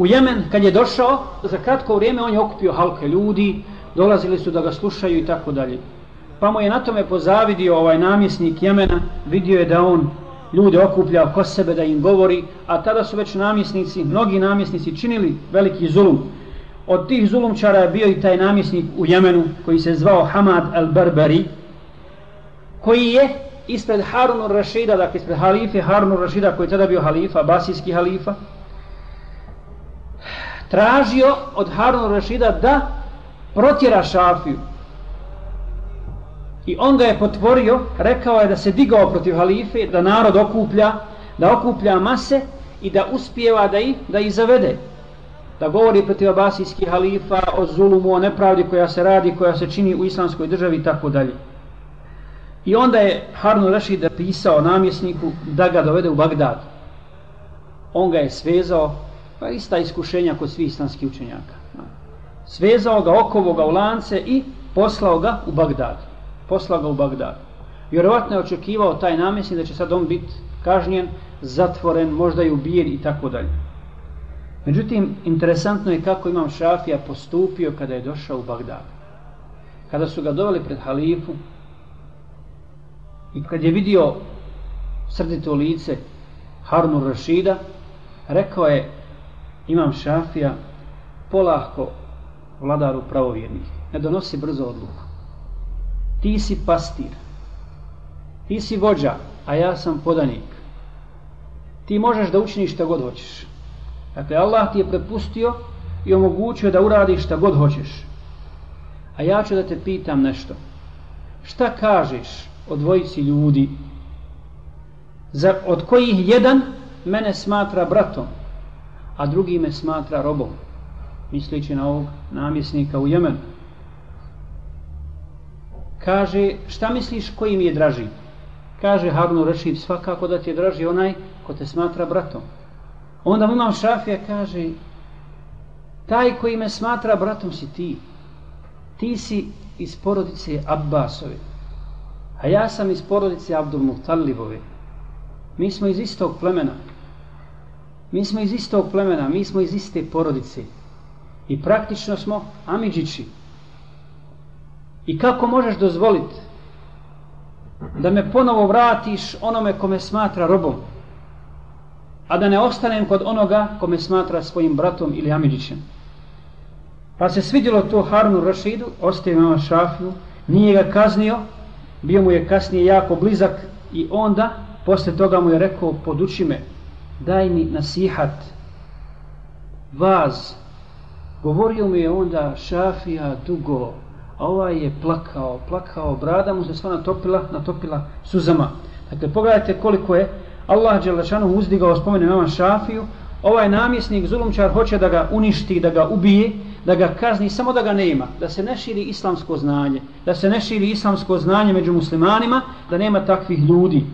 u Jemen, kad je došao, za kratko vrijeme on je okupio halke ljudi, dolazili su da ga slušaju i tako dalje. Pa mu je na tome pozavidio ovaj namjesnik Jemena, vidio je da on ljude okuplja oko sebe da im govori, a tada su već namjesnici, mnogi namjesnici činili veliki zulum. Od tih zulumčara je bio i taj namjesnik u Jemenu koji se zvao Hamad al-Barbari, koji je ispred Harunu Rašida, dakle ispred halife Harunu Rašida koji je tada bio halifa, basijski halifa, tražio od Harun Rašida da protjera Šafiju. I on ga je potvorio, rekao je da se digao protiv halife, da narod okuplja, da okuplja mase i da uspijeva da ih, da ih zavede. Da govori protiv abasijskih halifa o zulumu, o nepravdi koja se radi, koja se čini u islamskoj državi i tako dalje. I onda je Harun Rashid pisao namjesniku da ga dovede u Bagdad. On ga je svezao, pa ista iskušenja kod svih islamskih učenjaka. Svezao ga okovoga u lance i poslao ga u Bagdad. Poslao ga u Bagdad. Vjerovatno je očekivao taj namjesnik da će sad on biti kažnjen, zatvoren, možda i ubijen i tako dalje. Međutim, interesantno je kako imam Šafija postupio kada je došao u Bagdad. Kada su ga doveli pred halifu, I kad je vidio srdito lice Harnu Rašida, rekao je imam šafija polahko vladaru pravovjernih. Ne donosi brzo odluku. Ti si pastir. Ti si vođa, a ja sam podanik. Ti možeš da učiniš šta god hoćeš. Dakle, Allah ti je prepustio i omogućio da uradiš šta god hoćeš. A ja ću da te pitam nešto. Šta kažeš o dvojici ljudi za, od kojih jedan mene smatra bratom a drugi me smatra robom mislići na ovog namjesnika u Jemenu kaže šta misliš koji mi je draži kaže Harun Rešid svakako da ti je draži onaj ko te smatra bratom onda mu imam šafija kaže taj koji me smatra bratom si ti ti si iz porodice Abbasove. A ja sam iz porodice Abdul Muhtalibove. Mi smo iz istog plemena. Mi smo iz istog plemena, mi smo iz iste porodice. I praktično smo Amidžići. I kako možeš dozvoliti da me ponovo vratiš onome kome smatra robom, a da ne ostanem kod onoga kome smatra svojim bratom ili Amidžićem. Pa se svidjelo to Harunu Rašidu, ostaje mama Šafiju, nije ga kaznio, bio mu je kasnije jako blizak i onda posle toga mu je rekao poduči me daj mi nasihat vaz. Govorio mi je onda šafija dugo a ovaj je plakao plakao brada mu se sva natopila natopila suzama. Dakle pogledajte koliko je Allah Đelešanu uzdigao spomenu imam šafiju. Ovaj namjesnik zulumčar hoće da ga uništi da ga ubije da ga kazni samo da ga nema, da se ne širi islamsko znanje, da se ne širi islamsko znanje među muslimanima, da nema takvih ljudi.